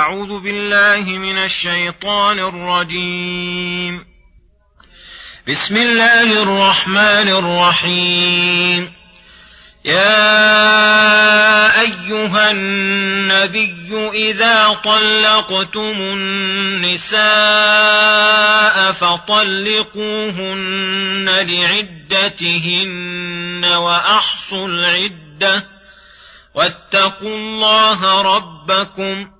أعوذ بالله من الشيطان الرجيم. بسم الله الرحمن الرحيم. يا أيها النبي إذا طلقتم النساء فطلقوهن لعدتهن وأحصوا العدة. واتقوا الله ربكم.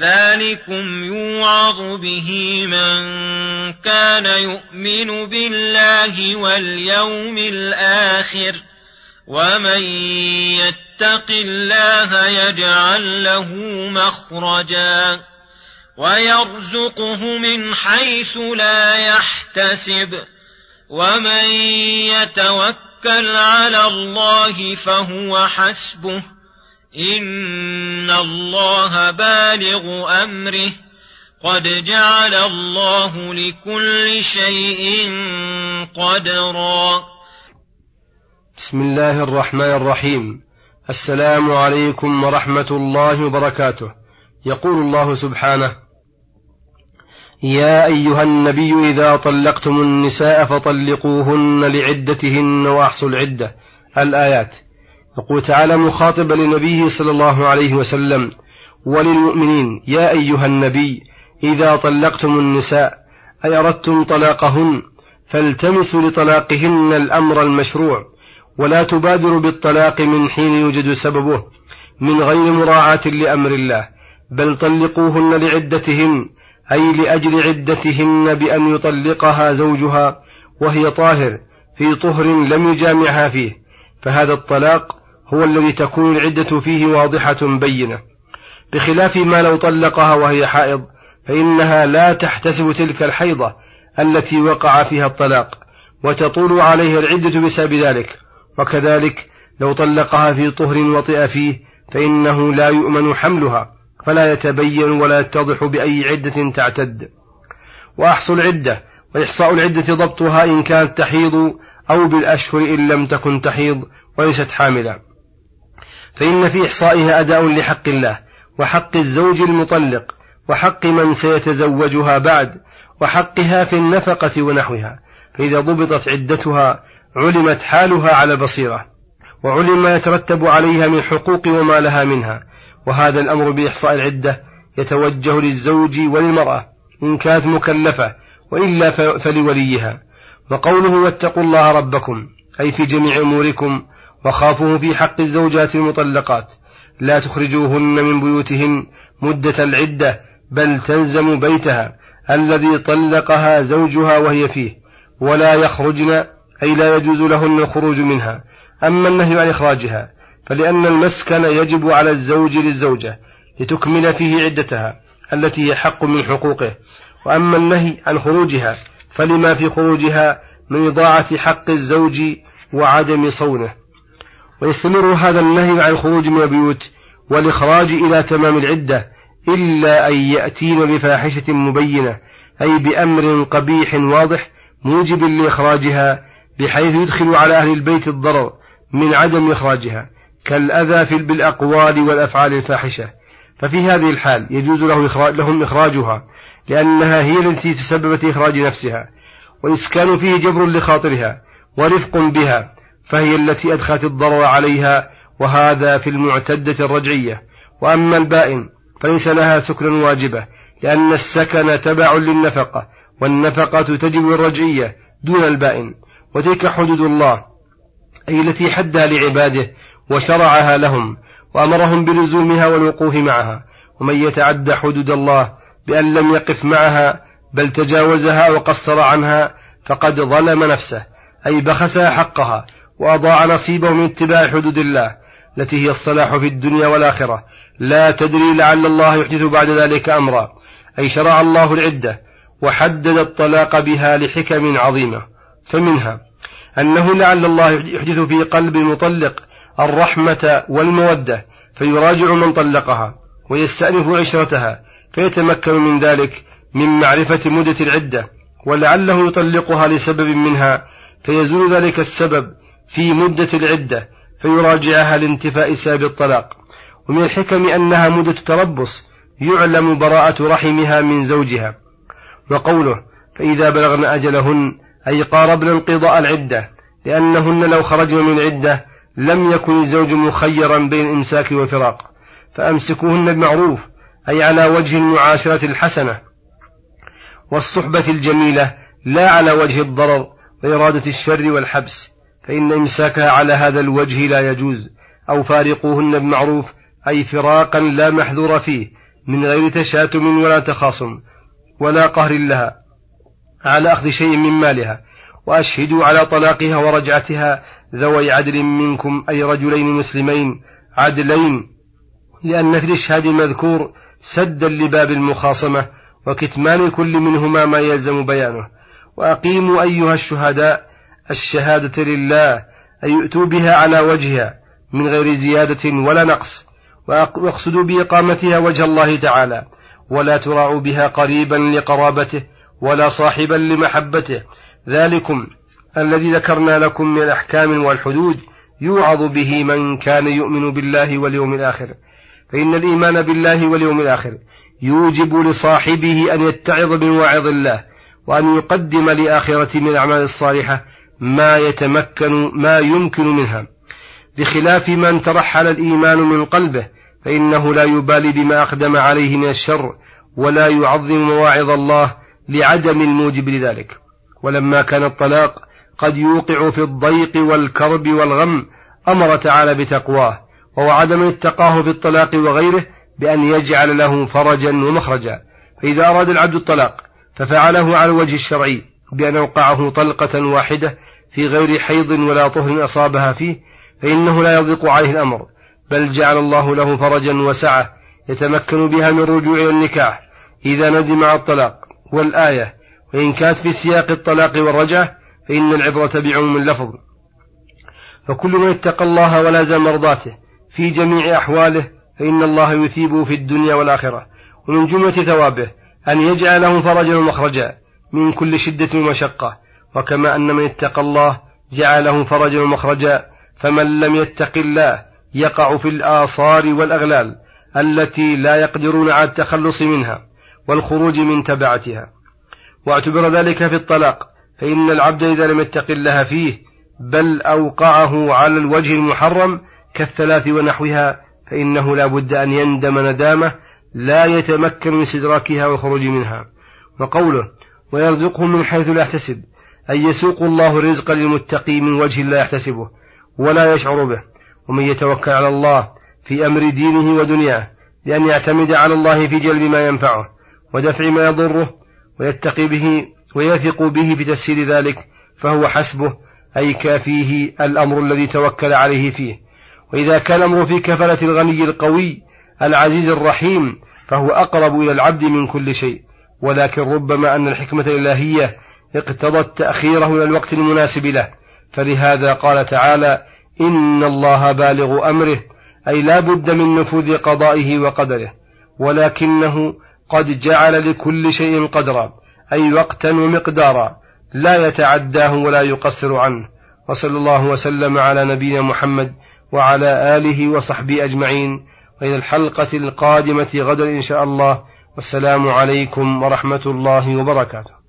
ذلكم يوعظ به من كان يؤمن بالله واليوم الآخر ومن يتق الله يجعل له مخرجا ويرزقه من حيث لا يحتسب ومن يتوكل على الله فهو حسبه إن الله بالغ أمره قد جعل الله لكل شيء قدرا. بسم الله الرحمن الرحيم. السلام عليكم ورحمة الله وبركاته. يقول الله سبحانه يا أيها النبي إذا طلقتم النساء فطلقوهن لعدتهن وأحصوا العدة. الآيات يقول تعالى مخاطبا لنبيه صلى الله عليه وسلم وللمؤمنين يا أيها النبي إذا طلقتم النساء أي أردتم طلاقهن فالتمسوا لطلاقهن الأمر المشروع ولا تبادروا بالطلاق من حين يوجد سببه من غير مراعاة لأمر الله بل طلقوهن لعدتهن أي لأجل عدتهن بأن يطلقها زوجها وهي طاهر في طهر لم يجامعها فيه فهذا الطلاق هو الذي تكون العدة فيه واضحة بينة. بخلاف ما لو طلقها وهي حائض فإنها لا تحتسب تلك الحيضة التي وقع فيها الطلاق وتطول عليها العدة بسبب ذلك. وكذلك لو طلقها في طهر وطئ فيه فإنه لا يؤمن حملها فلا يتبين ولا يتضح بأي عدة تعتد. وأحصوا العدة وإحصاء العدة ضبطها إن كانت تحيض أو بالأشهر إن لم تكن تحيض وليست حاملا فإن في إحصائها أداء لحق الله وحق الزوج المطلق وحق من سيتزوجها بعد وحقها في النفقة ونحوها. فإذا ضبطت عدتها علمت حالها على بصيرة وعلم ما يترتب عليها من حقوق وما لها منها. وهذا الأمر بإحصاء العدة يتوجه للزوج وللمرأة إن كانت مكلفة وإلا فلوليها. وقوله واتقوا الله ربكم أي في جميع أموركم وخافوه في حق الزوجات المطلقات. لا تخرجوهن من بيوتهن مدة العدة بل تلزم بيتها الذي طلقها زوجها وهي فيه ولا يخرجن أي لا يجوز لهن الخروج منها. أما النهي عن إخراجها فلأن المسكن يجب على الزوج للزوجة لتكمل فيه عدتها التي هي حق من حقوقه. وأما النهي عن خروجها فلما في خروجها من إضاعة حق الزوج وعدم صونه. ويستمر هذا النهي عن الخروج من البيوت والإخراج إلى تمام العدة إلا أن يأتين بفاحشة مبينة أي بأمر قبيح واضح موجب لإخراجها بحيث يدخل على أهل البيت الضرر من عدم إخراجها كالأذى في بالأقوال والأفعال الفاحشة. ففي هذه الحال يجوز له إخراج لهم إخراجها لأنها هي التي تسببت إخراج نفسها وإسكان فيه جبر لخاطرها ورفق بها. فهي التي أدخلت الضرر عليها وهذا في المعتدة الرجعية. وأما البائن فليس لها سكن واجبة لأن السكن تبع للنفقة والنفقة تجب الرجعية دون البائن. وتلك حدود الله أي التي حدها لعباده وشرعها لهم وأمرهم بلزومها والوقوف معها. ومن يتعد حدود الله بأن لم يقف معها بل تجاوزها وقصر عنها فقد ظلم نفسه أي بخسها حقها. وأضاع نصيبه من اتباع حدود الله التي هي الصلاح في الدنيا والآخرة. لا تدري لعل الله يحدث بعد ذلك أمرا. أي شرع الله العدة وحدد الطلاق بها لحكم عظيمة. فمنها أنه لعل الله يحدث في قلب المطلق الرحمة والمودة فيراجع من طلقها ويستأنف عشرتها فيتمكن من ذلك من معرفة مدة العدة ولعله يطلقها لسبب منها فيزول ذلك السبب في مدة العدة فيراجعها لانتفاء سبب الطلاق. ومن الحكم أنها مدة تربص يعلم براءة رحمها من زوجها. وقوله فإذا بلغن أجلهن أي قاربن انقضاء العدة لأنهن لو خرجن من العدة لم يكن الزوج مخيرا بين الإمساك والفراق. فأمسكوهن بمعروف أي على وجه المعاشرة الحسنة. والصحبة الجميلة لا على وجه الضرر وإرادة الشر والحبس. فإن إمساكها على هذا الوجه لا يجوز أو فارقوهن بمعروف أي فراقا لا محذور فيه من غير تشاتم ولا تخاصم ولا قهر لها على أخذ شيء من مالها. وأشهدوا على طلاقها ورجعتها ذوي عدل منكم أي رجلين مسلمين عدلين لأن في الإشهاد المذكور سدا لباب المخاصمة وكتمان كل منهما ما يلزم بيانه. وأقيموا أيها الشهداء الشهادة لله أي يؤتوا بها على وجهها من غير زيادة ولا نقص واقصدوا بإقامتها وجه الله تعالى ولا تراعوا بها قريبا لقرابته ولا صاحبا لمحبته. ذلكم الذي ذكرنا لكم من الأحكام والحدود يوعظ به من كان يؤمن بالله واليوم الآخر. فإن الإيمان بالله واليوم الآخر يوجب لصاحبه أن يتعظ بمواعظ الله وأن يقدم لآخرة من الأعمال الصالحة ما يتمكن ما يمكن منها. بخلاف من ترحل الإيمان من قلبه فإنه لا يبالي بما أقدم عليه من الشر ولا يعظم مواعظ الله لعدم الموجب لذلك. ولما كان الطلاق قد يوقع في الضيق والكرب والغم أمر تعالى بتقواه ووعد من اتقاه في الطلاق وغيره بأن يجعل له فرجا ومخرجا. فإذا أراد العبد الطلاق ففعله على الوجه الشرعي بأن أوقعه طلقة واحدة في غير حيض ولا طهر أصابها فيه فإنه لا يضيق عليه الأمر بل جعل الله له فرجا وسعة يتمكن بها من رجوع إلى النكاح إذا ندم على الطلاق والآية وإن كانت في سياق الطلاق والرجعة فإن العبرة بعموم اللفظ. فكل من اتقى الله ولازم مرضاته في جميع أحواله فإن الله يثيبه في الدنيا والآخرة ومن جملة ثوابه أن يجعل له فرجا ومخرجا من كل شدة ومشقة. وكما أن من اتقى الله جعله فرجا ومخرجا فمن لم يتق الله يقع في الآثار والأغلال التي لا يقدرون على التخلص منها والخروج من تبعتها. واعتبر ذلك في الطلاق فإن العبد إذا لم يتق الله فيه بل أوقعه على الوجه المحرم كالثلاث ونحوها فإنه لا بد أن يندم ندامة لا يتمكن من استدراكها والخروج منها. وقوله ويرزقه من حيث لا يحتسب أن يسوق الله الرزق للمتقي من وجه لا يحتسبه ولا يشعر به ومن يتوكل على الله في أمر دينه ودنياه بأن يعتمد على الله في جلب ما ينفعه ودفع ما يضره ويتقي به ويثق به في ذلك فهو حسبه أي كافيه الأمر الذي توكل عليه فيه. وإذا كان الأمر في كفالة الغني القوي العزيز الرحيم فهو أقرب إلى العبد من كل شيء. ولكن ربما أن الحكمة الإلهية اقتضت تأخيره إلى الوقت المناسب له. فلهذا قال تعالى إن الله بالغ أمره أي لا بد من نفوذ قضائه وقدره ولكنه قد جعل لكل شيء قدرا أي وقتا ومقدارا لا يتعداه ولا يقصر عنه. وصلى الله وسلم على نبينا محمد وعلى آله وصحبه أجمعين. وإلى الحلقة القادمة غدا إن شاء الله. والسلام عليكم ورحمة الله وبركاته.